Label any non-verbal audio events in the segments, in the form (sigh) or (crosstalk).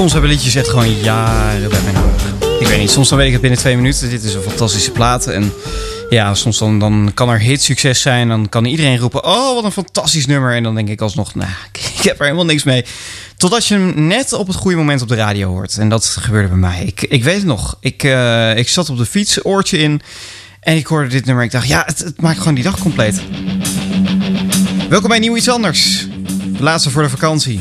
Soms hebben liedjes echt gewoon jaren bij mij nodig. Ik weet niet, soms dan weet ik het binnen twee minuten. Dit is een fantastische plaat. En ja, soms dan, dan kan er hit succes zijn. Dan kan iedereen roepen, oh, wat een fantastisch nummer. En dan denk ik alsnog, nou, (laughs) ik heb er helemaal niks mee. Totdat je hem net op het goede moment op de radio hoort. En dat gebeurde bij mij. Ik, ik weet het nog. Ik, eh, ik zat op de fiets, oortje in. En ik hoorde dit nummer. Ik dacht, ja, het, maakt gewoon die dag compleet. Welkom bij Nieuw Iets Anders. De laatste voor de vakantie.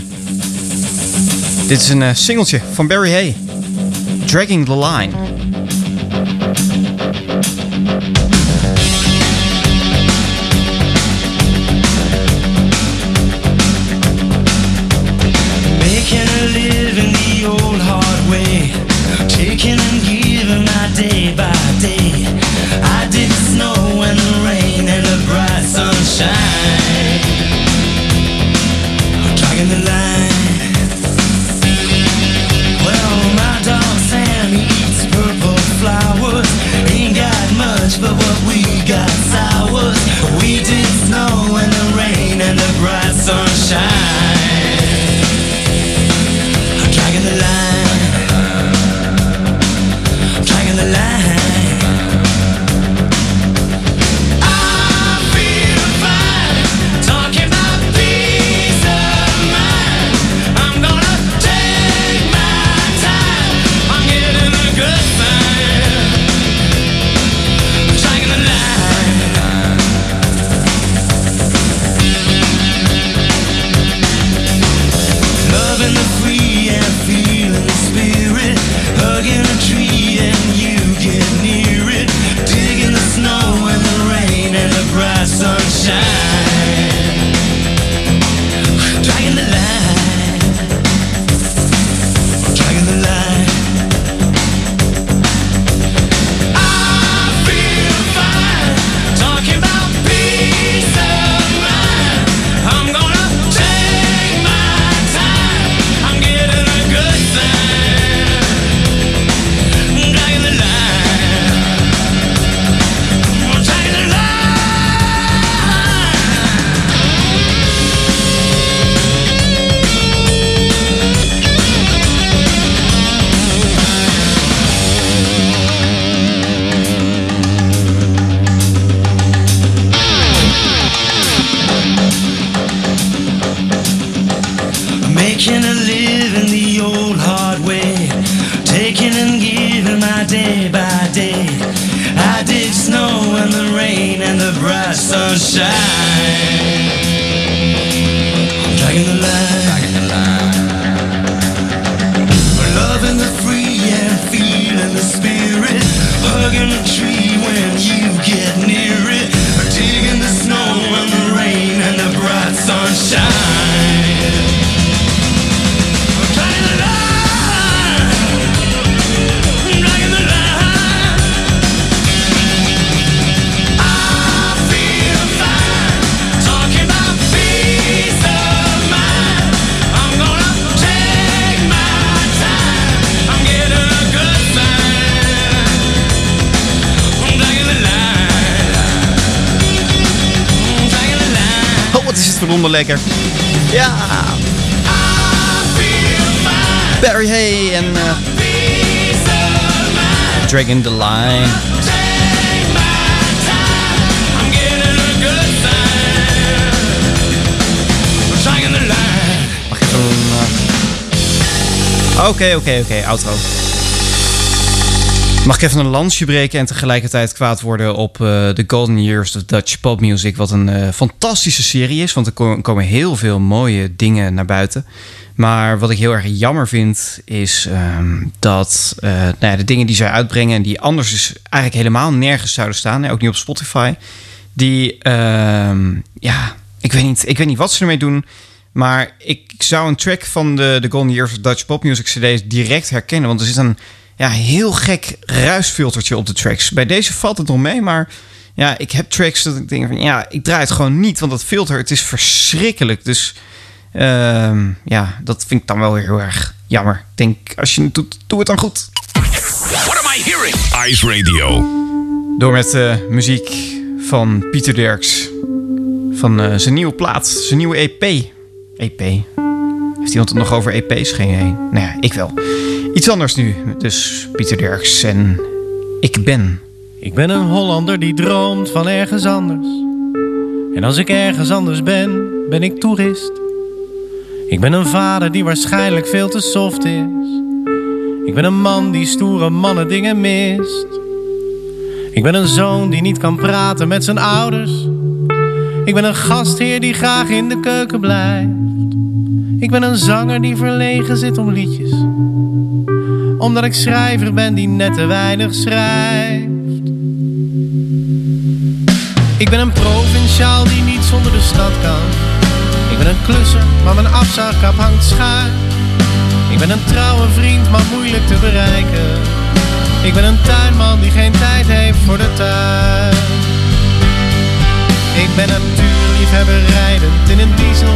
Dit is een eh, singeltje van Barry Hay. Dragging the Line. Lekker. Ja. Barry Hay en mind. Dragon the Line. Eh, Oké, oké, oké, outro. Mag ik even een lansje breken en tegelijkertijd kwaad worden op eh, The Golden Years of Dutch Pop Music. Wat een eh, fantastische serie is, want er ko- komen heel veel mooie dingen naar buiten. Maar wat ik heel erg jammer vind, is ehm, dat eh, nou ja, de dingen die zij uitbrengen... en die anders dus eigenlijk helemaal nergens zouden staan, ook niet op Spotify... die, ehm, ja, ik weet, niet, ik weet niet wat ze ermee doen... Maar ik zou een track van de, de Golden Years of Dutch Pop Music CD's direct herkennen. Want er zit een ja, heel gek ruisfiltertje op de tracks. Bij deze valt het nog mee, maar ja, ik heb tracks dat ik denk van ja, ik draai het gewoon niet. Want dat filter, het is verschrikkelijk. Dus ehm, ja, dat vind ik dan wel weer heel erg jammer. Ik denk, als je het doet, doe het dan goed. What am I hearing? Ice Radio. Door met eh, muziek van Pieter Derks. Van eh, zijn nieuwe plaat, zijn nieuwe EP. EP. Heeft iemand het nog over EP's? Geen idee. Nou ja, ik wel. Iets anders nu. Dus Pieter Derks en Ik Ben. Ik ben een Hollander die droomt van ergens anders. En als ik ergens anders ben, ben ik toerist. Ik ben een vader die waarschijnlijk veel te soft is. Ik ben een man die stoere mannen dingen mist. Ik ben een zoon die niet kan praten met zijn ouders. Ik ben een gastheer die graag in de keuken blijft. Ik ben een zanger die verlegen zit om liedjes. Omdat ik schrijver ben die net te weinig schrijft. Ik ben een provinciaal die niet zonder de stad kan. Ik ben een klusser, maar mijn afzuigkap hangt schuin. Ik ben een trouwe vriend, maar moeilijk te bereiken. Ik ben een tuinman die geen tijd heeft voor de tuin. Ik ben natuurliefhebber rijdend in een diesel.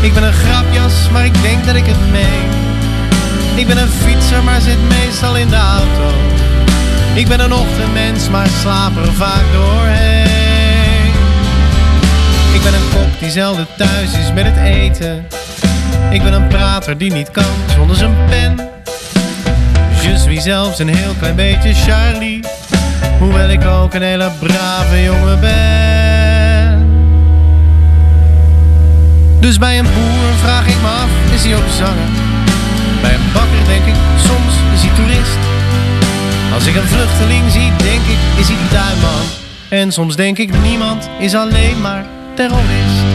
Ik ben een grapjas, maar ik denk dat ik het meen. Ik ben een fietser, maar zit meestal in de auto. Ik ben een ochtendmens, maar slaap er vaak doorheen. Ik ben een kok die zelden thuis is met het eten. Ik ben een prater die niet kan zonder zijn pen. Je wie zelfs een heel klein beetje Charlie. Hoewel ik ook een hele brave jongen ben. Dus bij een boer vraag ik me af, is hij ook zanger? Bij een bakker denk ik, soms is hij toerist. Als ik een vluchteling zie, denk ik, is hij tuinman. En soms denk ik, niemand is alleen maar terrorist.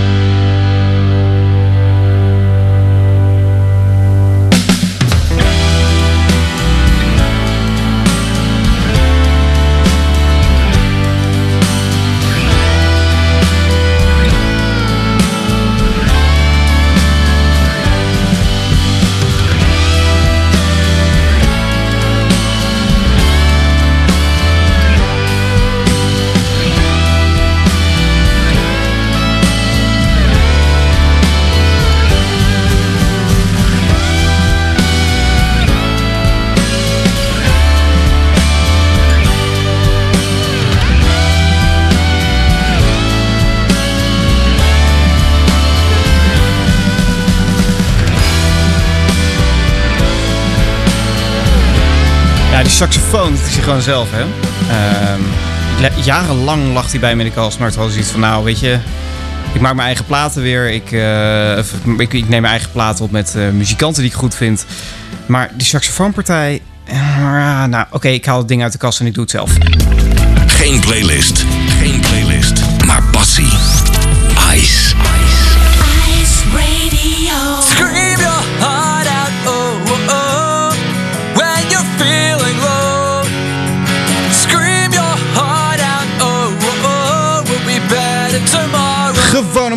saxofoon, dat is hij gewoon zelf, hè? Ehm, jarenlang lag hij bij me in de kast, maar het was iets van, nou, weet je... Ik maak mijn eigen platen weer. Ik, eh, ik, neem mijn eigen platen op met eh, muzikanten die ik goed vind. Maar die saxofoonpartij... Eh, ah, nou, oké, ik haal het ding uit de kast en ik doe het zelf. Geen playlist. Geen playlist. Maar passie. Ice. Ice.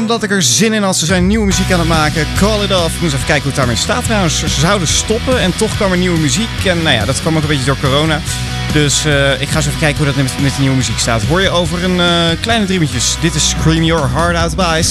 Omdat ik er zin in had. Ze zijn nieuwe muziek aan het maken. Call it off. Ik moest even kijken hoe het daarmee staat trouwens. Ze zouden stoppen en toch kwam er nieuwe muziek. En nou ja, dat kwam ook een beetje door corona. Dus eh, ik ga eens even kijken hoe dat met, met de nieuwe muziek staat. Hoor je over een eh, kleine drie. Dit is Scream Your Heart Out by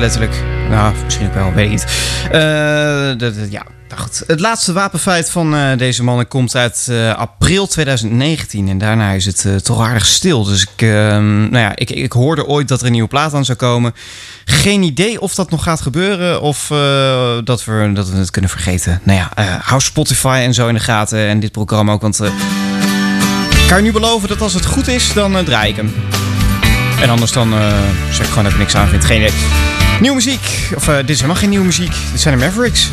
letterlijk. Nou, misschien ook wel, weet ik niet. Dat- ja, goed. Het laatste wapenfeit van eh, deze mannen komt uit eh, april 2019. En daarna is het toch aardig stil. Dus ik, ehm, nou ja, ik, ik hoorde ooit dat er een nieuwe plaat aan zou komen. Geen idee of dat nog gaat gebeuren. Of dat, we, dat we het kunnen vergeten. Nou ja, hou Spotify en zo in de gaten. En dit programma ook. Want ik kan je nu beloven dat als het goed is, dan draai ik hem. En anders dan zeg ik gewoon dat ik niks aan vind. Geen idee. Nieuwe muziek. Of eh, dit is helemaal geen nieuwe muziek. Dit zijn de Mavericks.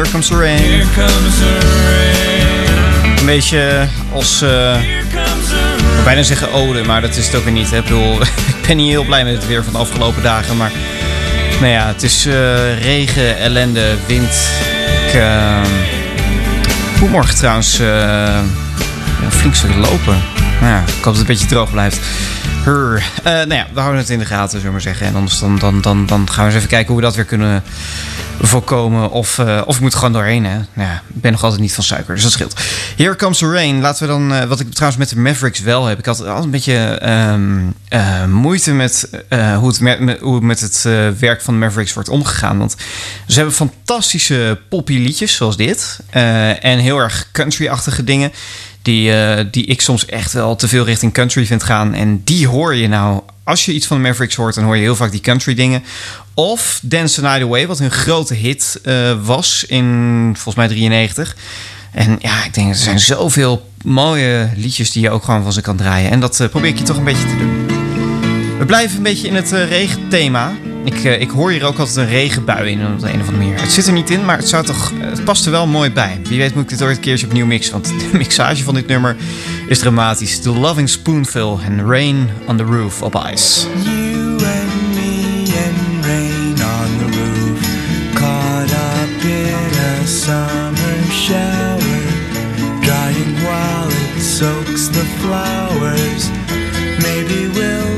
Here Comes the Rain. Here comes the rain. Een beetje als, eh, comes the ik wil bijna zeggen ode, maar dat is het ook weer niet. Hè? Ik bedoel, (laughs) ik ben niet heel blij met het weer van de afgelopen dagen. Maar nou ja, het is eh, regen, ellende, wind. Ik uh, morgen trouwens eh, ja, flink stuk lopen. Nou ja, ik hoop dat het een beetje droog blijft. Hur. Nou ja, we houden het in de gaten, zullen we maar zeggen. En anders dan, dan, dan, dan gaan we eens even kijken hoe we dat weer kunnen voorkomen. Of, eh, of ik moet gewoon doorheen. Hè? Nou ja, ik ben nog altijd niet van suiker, dus dat scheelt. Here Comes the Rain. Laten we dan, eh, wat ik trouwens met de Mavericks wel heb. Ik had altijd een beetje ehm, eh, moeite met, hoe, het met- hoe met het werk van de Mavericks wordt omgegaan. Want ze hebben fantastische poppy liedjes, zoals dit. en heel erg country-achtige dingen. Die, die ik soms echt wel te veel richting country vind gaan. En die hoor je nou. Als je iets van de Mavericks hoort, dan hoor je heel vaak die country dingen. Of Dance the Night Away, wat hun grote hit eh, was in volgens mij 93. En ja, ik denk, er zijn zoveel mooie liedjes die je ook gewoon van ze kan draaien. En dat eh, probeer ik je toch een beetje te doen. We blijven een beetje in het eh, regenthema. Ik, eh, ik hoor hier ook altijd een regenbui in op de een of andere manier. Het zit er niet in, maar het, zou toch, het past er wel mooi bij. Wie weet moet ik dit ooit een keertje opnieuw mixen. Want de (laughs) mixage van dit nummer is dramatisch. The Loving Spoonful en Rain on the Roof op Ice. And and summer shower, drying while it soaks the flowers. Maybe we'll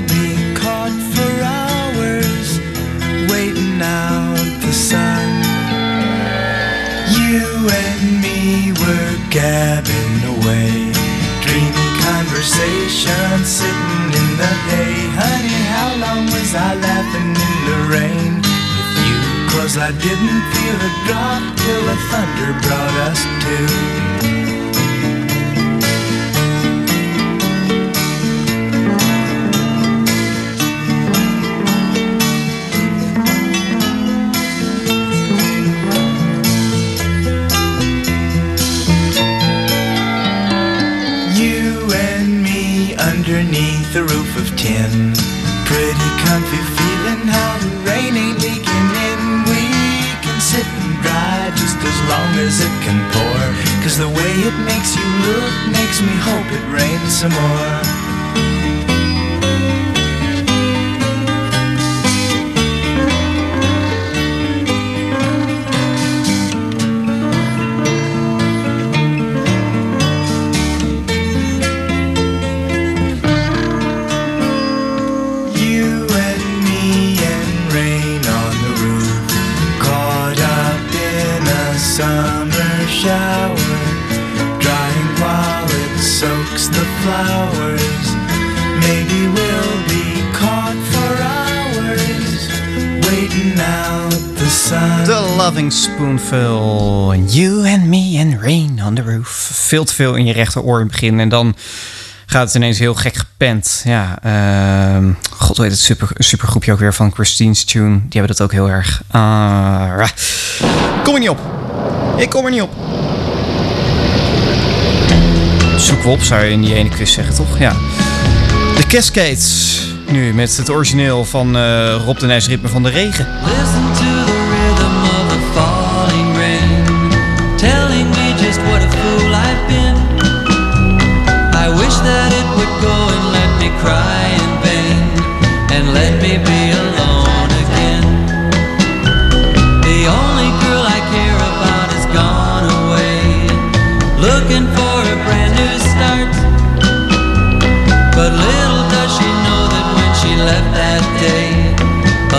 out the sun. You and me were gabbing away, dreamy conversation sitting in the hay. Honey, how long was I laughing in the rain with you? Cause I didn't feel a drop till the thunder brought us to. A roof of tin. Pretty comfy feeling how the rain ain't leaking in. We can sit and dry just as long as it can pour. Cause the way it makes you look makes me hope it rains some more. Loving Spoonful. You and me and rain on the roof. Veel te veel in je rechteroor in het begin. En dan gaat het ineens heel gek gepend. Ja, ehm, god weet het super, supergroepje ook weer van Christine's Tune. Die hebben dat ook heel erg. Ah, kom er niet op. Ik kom er niet op. Zoek we op, zou je in die ene quiz zeggen, toch? Ja. De Cascades. Nu met het origineel van eh, Rob de Nijs Ritme van de Regen. Wish that it would go and let me cry in vain, and let me be alone again. The only girl I care about has gone away, looking for a brand new start. But little does she know that when she left that day,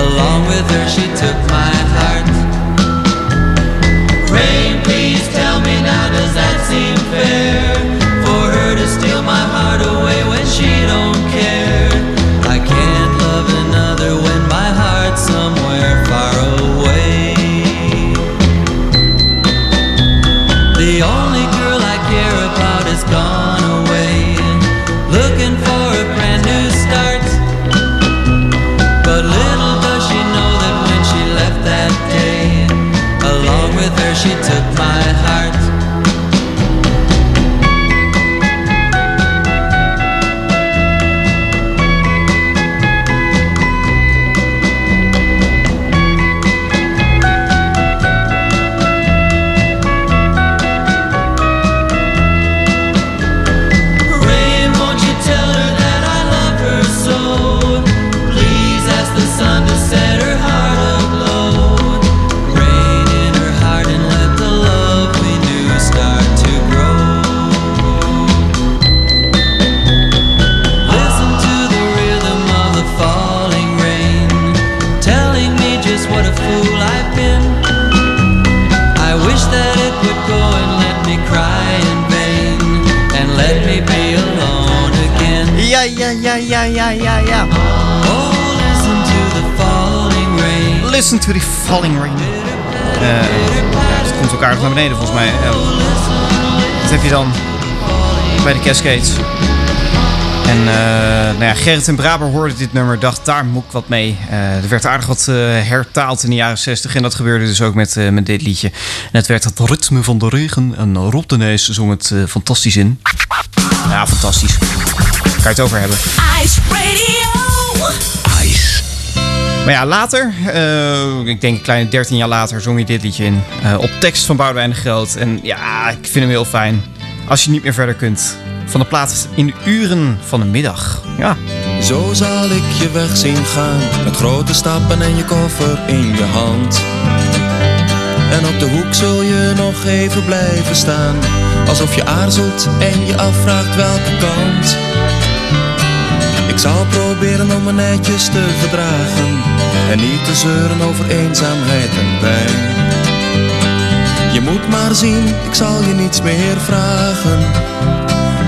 along with her she took my heart. Rain, please tell me now, does that seem fair? Rain. Eh, ja, het komt ook aardig naar beneden volgens mij. Eh, wat heb je dan bij de Cascades? En eh, nou ja, Gerrit en Braber hoorden dit nummer, dacht daar moet ik wat mee. Eh, er werd aardig wat eh, hertaald in de jaren 60 en dat gebeurde dus ook met, met dit liedje. En het werd het ritme van de regen en Rob de Nees zong het fantastisch in. Ja, fantastisch. Kan je het over hebben. Maar ja, later, eh, ik denk een kleine 13 jaar later, zong hij dit liedje in. eh, op tekst van Boudewijn de Groot. En ja, ik vind hem heel fijn. Als je niet meer verder kunt. Van de plaats in de uren van de middag. Ja. Zo zal ik je weg zien gaan, met grote stappen en je koffer in je hand. En op de hoek zul je nog even blijven staan, alsof je aarzelt en je afvraagt welke kant. Ik zal proberen om me netjes te verdragen en niet te zeuren over eenzaamheid en pijn. Je moet maar zien, ik zal je niets meer vragen.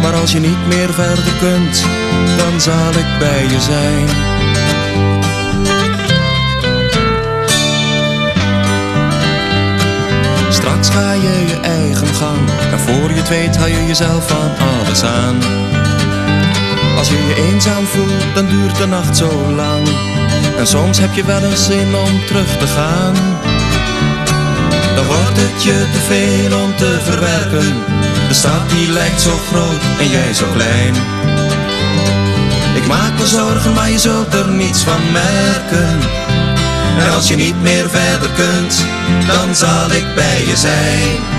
Maar als je niet meer verder kunt, dan zal ik bij je zijn. Straks ga je je eigen gang, en voor je het weet hou je jezelf van alles aan. Als je je eenzaam voelt, dan duurt de nacht zo lang. En soms heb je wel eens zin om terug te gaan. Dan wordt het je te veel om te verwerken. De stad die lijkt zo groot en jij zo klein. Ik maak me zorgen, maar je zult er niets van merken. En als je niet meer verder kunt, dan zal ik bij je zijn.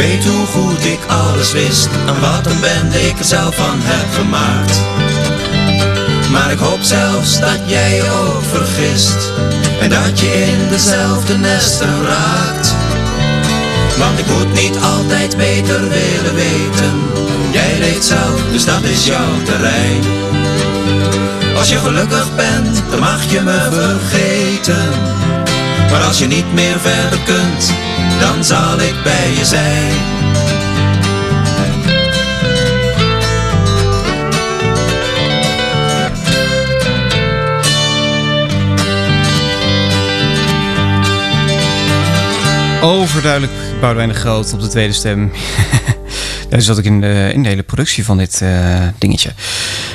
Weet hoe goed ik alles wist en wat een bende ik er zelf van heb gemaakt. Maar ik hoop zelfs dat jij je ook vergist en dat je in dezelfde nesten raakt. Want ik moet niet altijd beter willen weten. Jij leeft zelf, dus dat is jouw terrein. Als je gelukkig bent, dan mag je me vergeten. Maar als je niet meer verder kunt, dan zal ik bij je zijn. Overduidelijk Boudewijn de Groot op de tweede stem. (laughs) Daar zat ik in de, in de hele productie van dit eh, dingetje.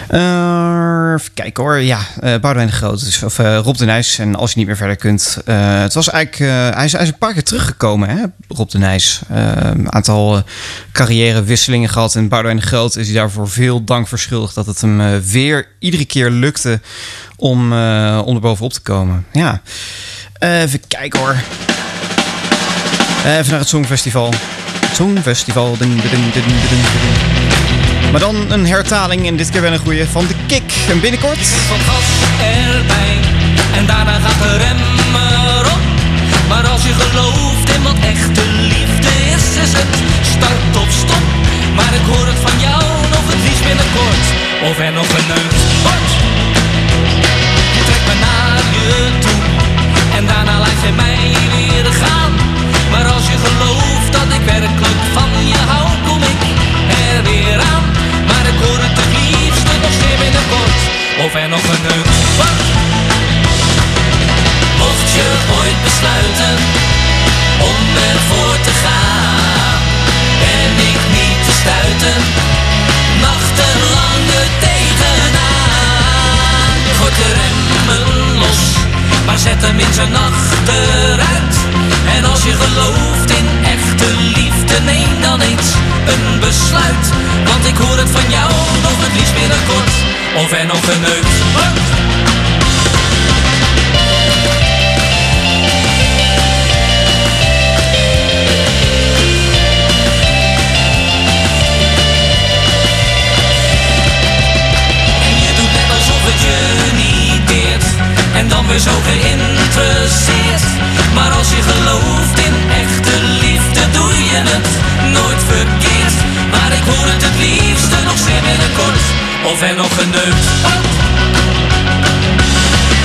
Eh, even kijken hoor. Ja, eh Boudewijn de Groot. Of eh, Rob de Nijs. En als je niet meer verder kunt. Het was eigenlijk... hij, is, hij is een paar keer teruggekomen, hè, Rob de Nijs. Een aantal carrièrewisselingen gehad. En Boudewijn de Groot is hij daarvoor veel dank verschuldigd. Dat het hem weer iedere keer lukte om, om er bovenop te komen. Ja. Even kijken hoor. Even naar het Songfestival. Het Songfestival. Dun, dun, dun. Maar dan een hertaling en dit keer wel een goeie van de Kick. En binnenkort... van gas erbij en daarna gaat de remmer op. Maar als je gelooft in wat echte liefde is, is het start of stop. Maar ik hoor het van jou nog het liefst binnenkort. Of er nog een neus wordt. Je trekt me naar je toe en daarna laat je mij weer gaan. Maar als je gelooft dat ik werkelijk van je hou, kom ik er weer aan. Ik hoor het het liefste nog zeer binnenkort. Of er nog een wordt. Mocht je ooit besluiten om ervoor te gaan, ben ik niet te stuiten. Nachtenlang er tegenaan. Gooi de remmen los, maar zet hem in zijn achteruit. Besluit. Want ik hoor het van jou nog het liefst binnenkort. Of. En alsof het je niet meer zo geïnteresseerd. Maar als je gelooft in echte liefde, doe je het ik het het liefste nog zeer binnenkort, of er nog geneukt.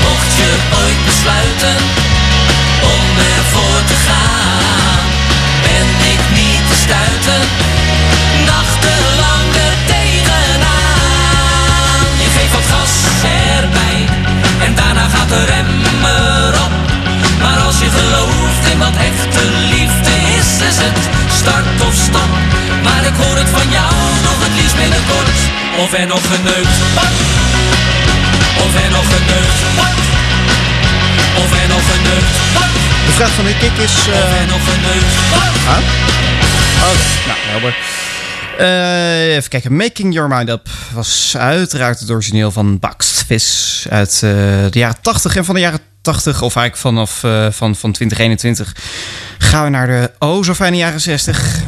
Mocht je ooit besluiten om ervoor te gaan, ben ik niet te stuiten. Nachtenlang er tegenaan. Je geeft wat gas erbij en daarna gaat de rem erop. Maar als je gelooft in wat echte liefde is, is het start of stop. Maar ik hoor het van jou nog het liefst binnenkort. Of er nog geneukt wordt. Of er nog geneukt wordt. Of er nog geneukt wordt. De vraag van de kick is... Of eh, er nog geneukt wordt. Ah? Oké, nou, helder. Eh, even kijken. Making Your Mind Up was uiteraard het origineel van Bucks Vis uit eh, de jaren 80. En van de jaren 80, of eigenlijk vanaf eh, van, van 2021, gaan we naar de oh zo fijne jaren 60.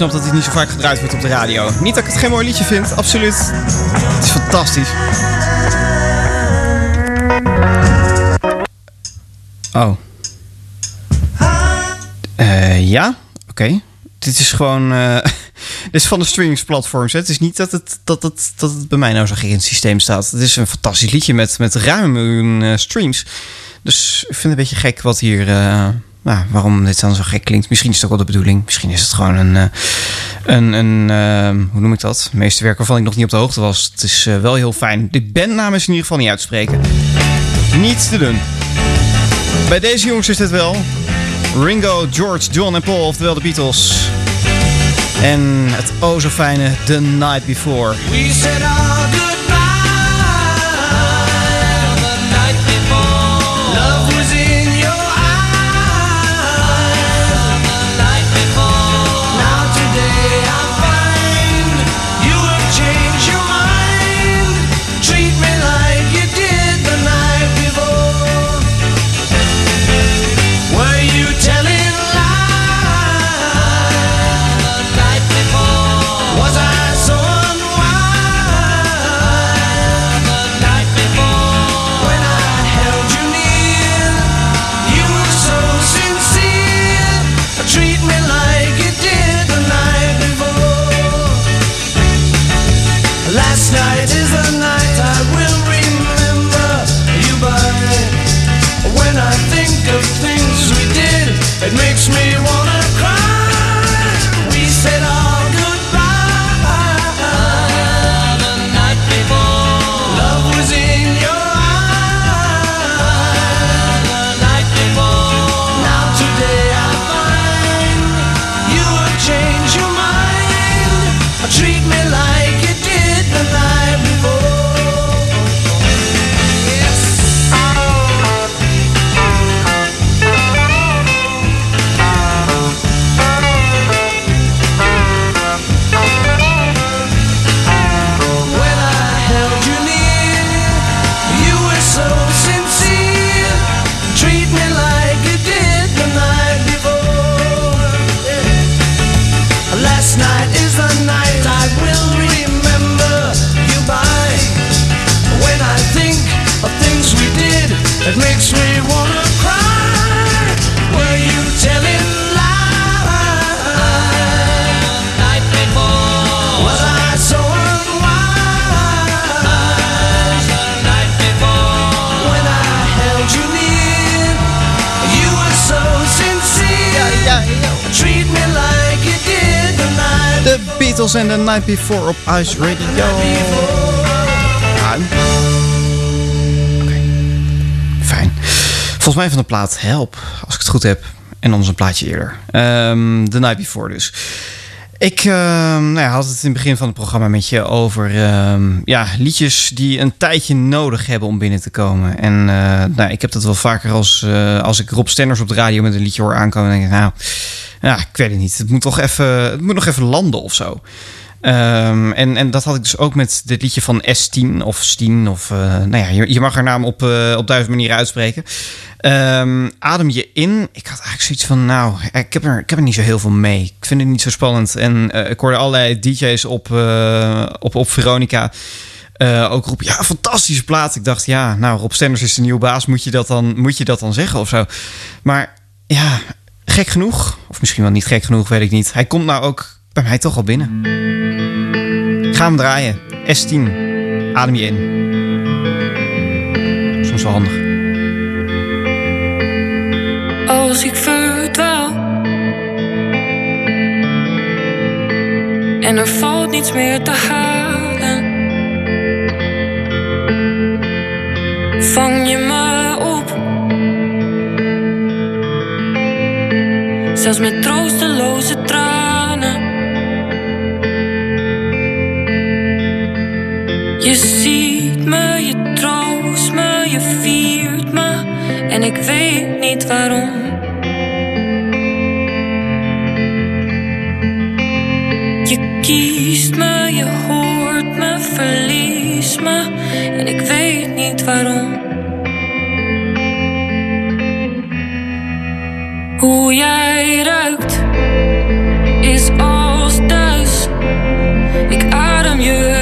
Snap dat dit niet zo vaak gedraaid wordt op de radio. Niet dat ik het geen mooi liedje vind, absoluut. Het is fantastisch. Oh. Eh, ja, oké. Dit is gewoon. eh, (laughs) dit is van de streamingsplatforms. Het is niet dat het, dat, het, dat het bij mij nou zo in het systeem staat. Het is een fantastisch liedje met, met ruim miljoen eh, streams. Dus ik vind het een beetje gek wat hier. Nou, waarom dit dan zo gek klinkt. Misschien is het ook wel de bedoeling. Misschien is het gewoon een. eh, een, een eh, hoe noem ik dat? Meesterwerk waarvan ik nog niet op de hoogte was. Het is eh, wel heel fijn. De bandnaam is in ieder geval niet uitspreken. Niets te doen. Bij deze jongens is dit wel. Ringo, George, John en Paul, oftewel de Beatles. En het o zo fijne The Night Before. We De en The Night Before op Ice Radio. Fijn. Volgens mij van de plaat Help, als ik het goed heb. En anders een plaatje eerder. Ehm The Night Before dus. Ik ehm, nou ja, had het in het begin van het programma met je over ehm, ja, liedjes die een tijdje nodig hebben om binnen te komen. En eh, nou, ik heb dat wel vaker als, eh, als ik Rob Stenders op de radio met een liedje hoor aankomen. Dan denk ik, nou, ja, ik weet het niet. Het moet, toch even, het moet nog even landen of zo. Ehm, en, en dat had ik dus ook met dit liedje van S10 of Stien. Of, eh, nou ja, je, je mag haar naam op, eh, op duizend manieren uitspreken. Ehm, adem je in. Ik had eigenlijk zoiets van, nou, ik heb, er, ik heb er niet zo heel veel mee. Ik vind het niet zo spannend. En eh, ik hoorde allerlei DJ's op, op, op Veronica ook roepen, ja, fantastische plaat. Ik dacht, ja, nou, Rob Stenders is de nieuwe baas. Moet je dat dan, moet je dat dan zeggen of zo? Maar ja, gek genoeg. Of misschien wel niet gek genoeg, weet ik niet. Hij komt nou ook bij mij toch al binnen. Ga hem draaien. S10. Adem je in. Soms wel handig. als ik verdwaal. En er valt niets meer te halen. Vang je me Zelfs met troosteloze tranen. Je ziet me, je troost me, je viert me. En ik weet niet waarom. Je kiest me, je hoort me, verlies me. En ik weet niet waarom. Hoe jij is als thuis. Ik adem je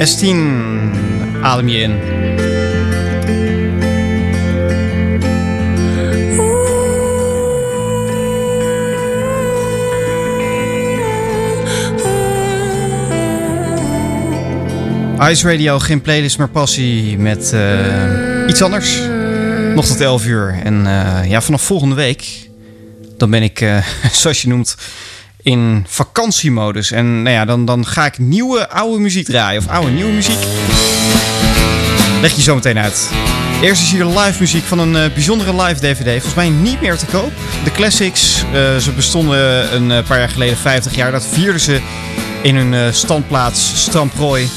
Estien, adem je in. Ice Radio, geen playlist, maar passie met eh, iets anders. Nog tot 11 uur. En eh, ja, vanaf volgende week, dan ben ik, eh, (laughs) zoals je noemt, in vakantiemodus. En nou ja, dan, dan ga ik nieuwe, oude muziek draaien. Of oude, nieuwe muziek. Leg je zo meteen uit. Eerst is hier live muziek van een eh, bijzondere live DVD. Volgens mij niet meer te koop. De Classics, eh, ze bestonden een eh, paar jaar geleden, 50 jaar. Dat vierden ze in hun standplaats Stamprooi.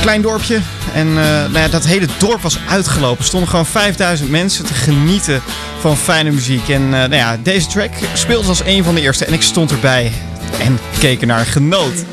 Klein dorpje. En eh, nou ja, dat hele dorp was uitgelopen. Er stonden gewoon 5000 mensen te genieten van fijne muziek. En eh, nou ja, deze track speelde als een van de eerste. En ik stond erbij en keek ernaar genoot.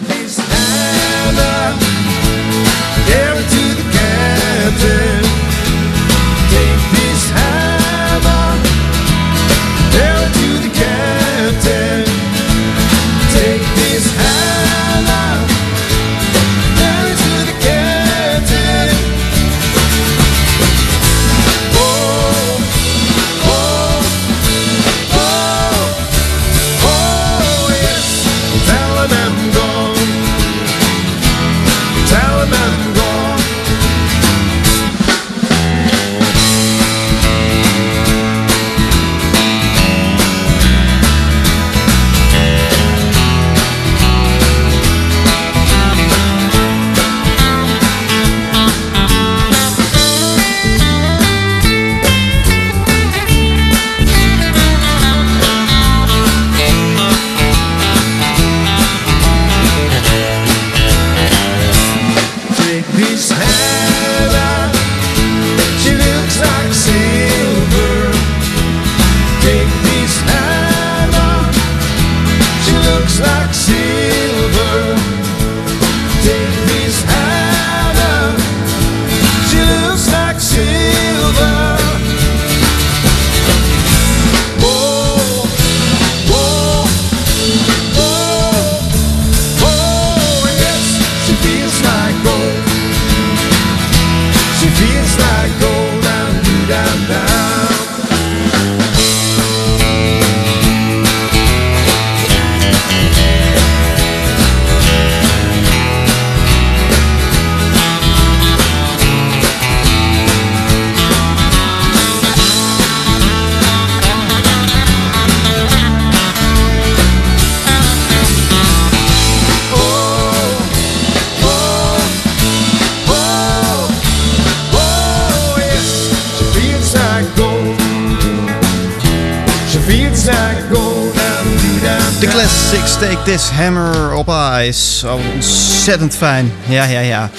Take This Hammer op Ice. Oh, ontzettend fijn. Ja, ja, ja.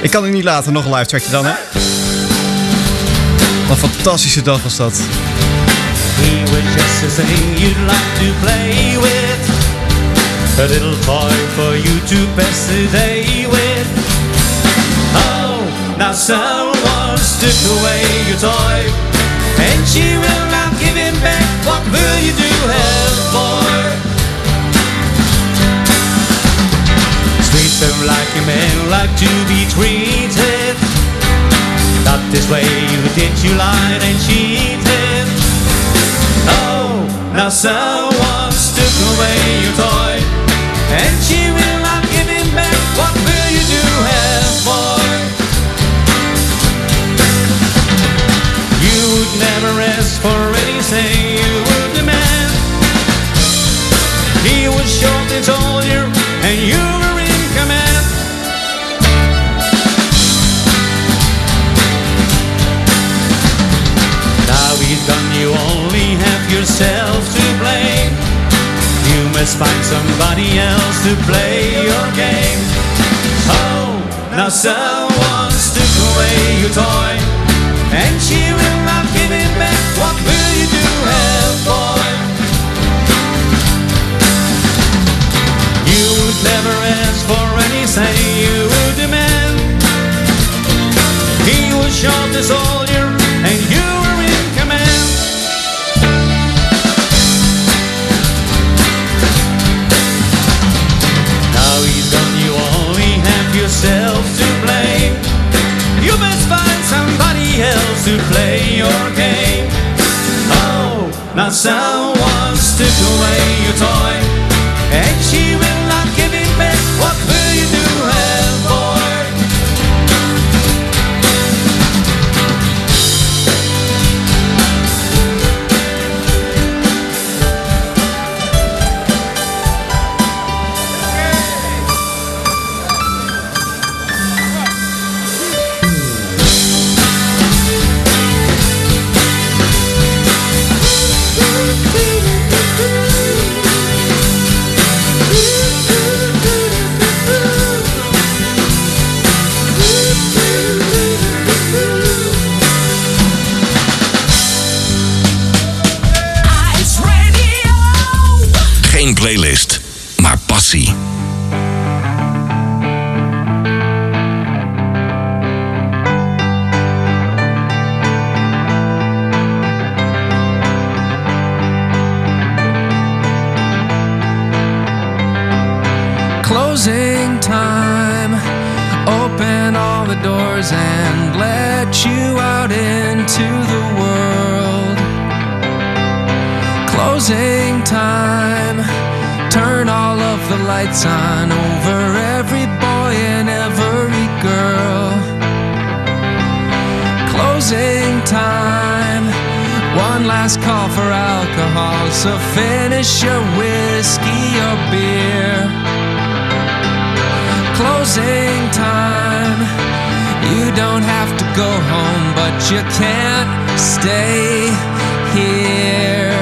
Ik kan het niet laten. Nog een live trackje dan, hè? Wat een fantastische dag was dat. He was just the thing you'd like to play with. A little toy for you to pass the day with. Oh, now someone took away your toy. And she will not give it back. What will you do, hell boy? Don't like a man like to be treated. Not this way you did you lied and cheated. Oh, now someone took away your toy, and she Must find somebody else to play your game. Oh, now someone took away your toy, and she Closing time. Turn all of the lights on over every boy and every girl. Closing time. One last call for alcohol, so finish your whiskey or beer. Closing time. You don't have to go home, but you can't stay here.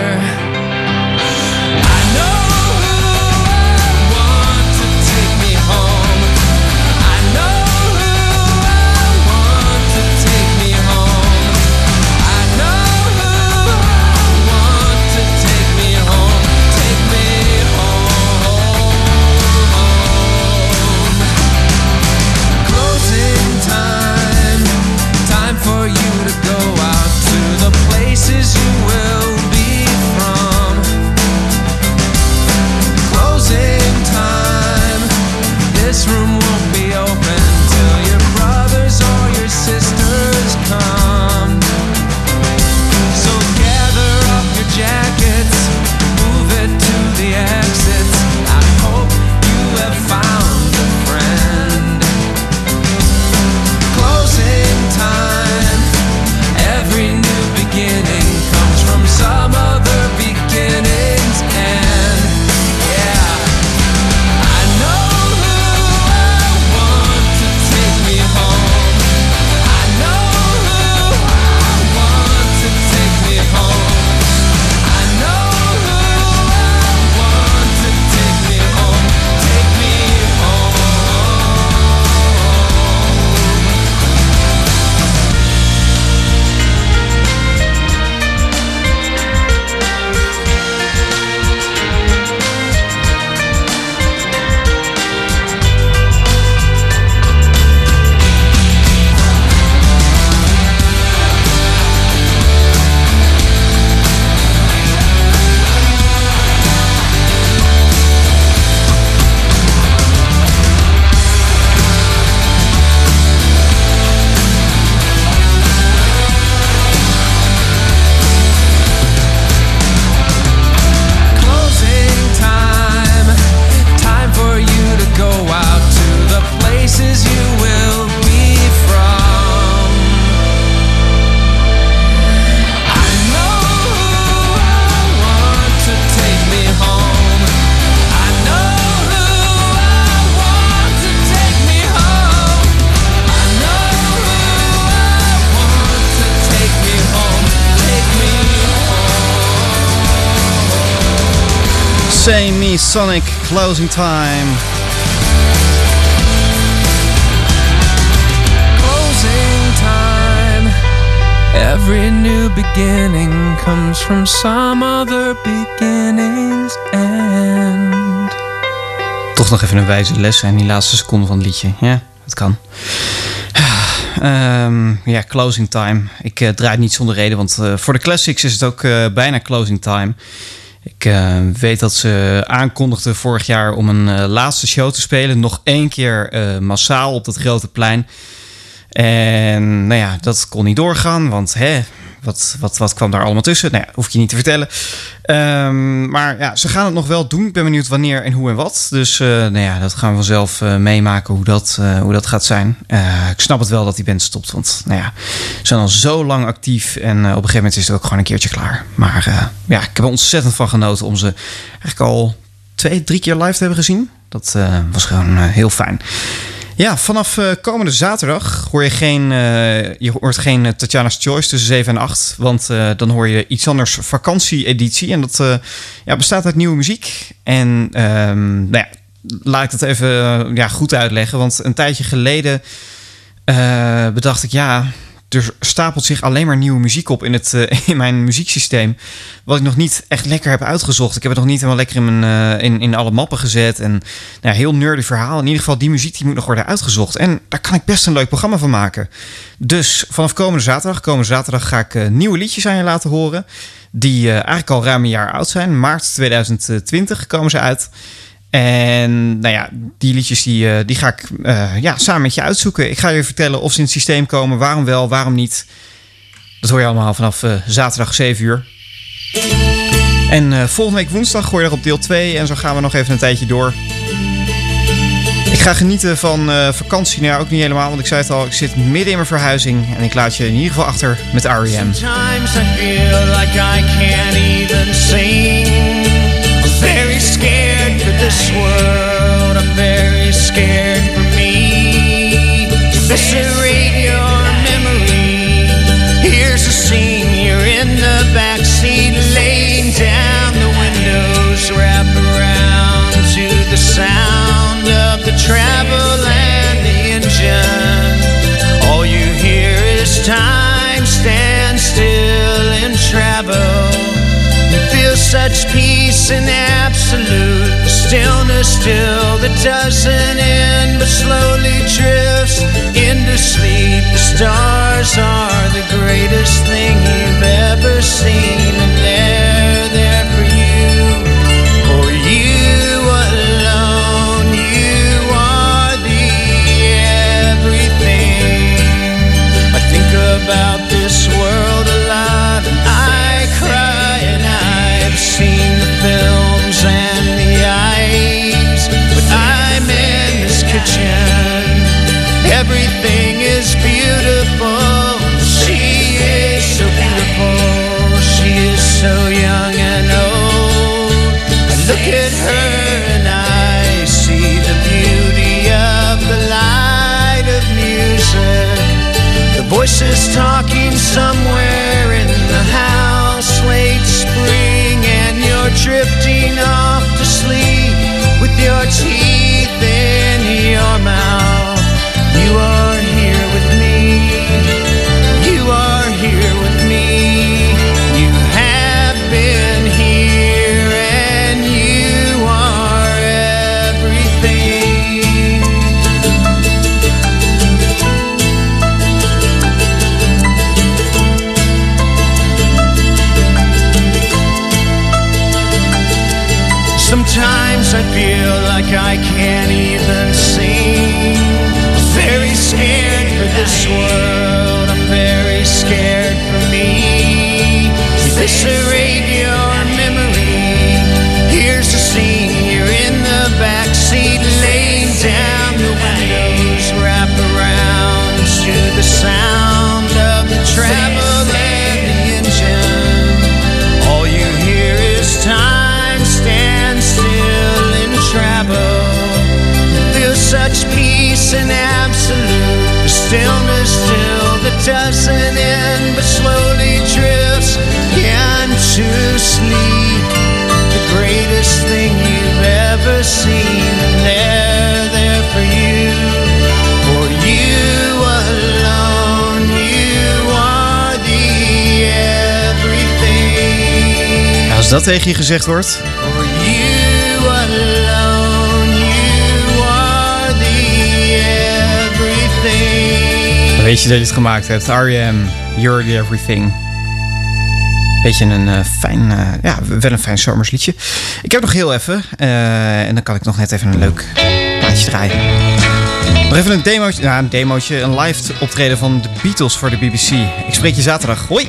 Sonic Closing Time. Closing time. Every new beginning comes from some other beginning's end. Toch nog even een wijze les zijn die laatste seconde van het liedje. Ja, het kan. Ehm, ja, closing time. Ik eh, draai het niet zonder reden, want eh, voor de classics is het ook eh, bijna closing time. Eh, weet dat ze aankondigden vorig jaar om een eh, laatste show te spelen. Nog één keer eh, massaal op dat grote plein. En nou ja, dat kon niet doorgaan, want hè, wat, wat, wat kwam daar allemaal tussen? Nou ja, hoef ik je niet te vertellen. Ehm, maar ja, ze gaan het nog wel doen. Ik ben benieuwd wanneer en hoe en wat. Dus eh, nou ja, dat gaan we vanzelf eh, meemaken hoe dat, eh, hoe dat gaat zijn. Ik snap het wel dat die band stopt, want nou ja, ze zijn al zo lang actief. En op een gegeven moment is het ook gewoon een keertje klaar. Maar ja, ik heb er ontzettend van genoten om ze eigenlijk al twee, drie keer live te hebben gezien. Dat was gewoon heel fijn. Ja, vanaf eh, komende zaterdag hoor je geen, eh, je hoort geen eh, Tatjana's Choice tussen 7 en 8. Want dan hoor je iets anders vakantie-editie. En dat ja, bestaat uit nieuwe muziek. En ehm, nou ja, laat ik dat even ja, goed uitleggen. Want een tijdje geleden bedacht ik, ja, er stapelt zich alleen maar nieuwe muziek op in, het, eh, (laughs) in mijn muzieksysteem. Wat ik nog niet echt lekker heb uitgezocht. Ik heb het nog niet helemaal lekker in, mijn, eh, in, in alle mappen gezet. En nou, heel nerdy verhaal. In ieder geval, die muziek die moet nog worden uitgezocht. En daar kan ik best een leuk programma van maken. Dus vanaf komende zaterdag, komende zaterdag ga ik eh, nieuwe liedjes aan je laten horen. Die eigenlijk al ruim een jaar oud zijn. Maart 2020 komen ze uit. En nou ja, die liedjes die, eh, die ga ik eh, ja, samen met je uitzoeken. Ik ga je vertellen of ze in het systeem komen, waarom wel, waarom niet. Dat hoor je allemaal vanaf eh, zaterdag 7 uur. En volgende week woensdag gooi je er op deel 2 en zo gaan we nog even een tijdje door. Ik ga genieten van vakantie, nou ook niet helemaal, want ik zei het al, ik zit midden in mijn verhuizing en ik laat je in ieder geval achter met R.E.M. this world. I'm very scared still that doesn't end but slowly drifts into sleep. The stars are voices talking somewhere in the house, late spring, and you're drifting off to sleep with your teeth Sometimes I feel like I can't even sing. I'm very scared for this world. I'm very scared for me. Eviscerate your memory. Here's the scene. You're in the back seat, laying down. The windows wrap around to the sound of the travel doesn't end but slowly drifts into sleep. The greatest thing you've ever seen, and they're there for you. For you alone, you are the everything. Als dat tegen je gezegd wordt, weet je dat je het gemaakt hebt. R.E.M. You're the Everything. Beetje een eh, fijn, eh, ja, wel een fijn zomersliedje. Ik heb nog heel even, eh, en dan kan ik nog net even een leuk plaatje draaien. Nog even een demootje, nou, een demootje, een live optreden van de Beatles voor de BBC. Ik spreek je zaterdag. Hoi!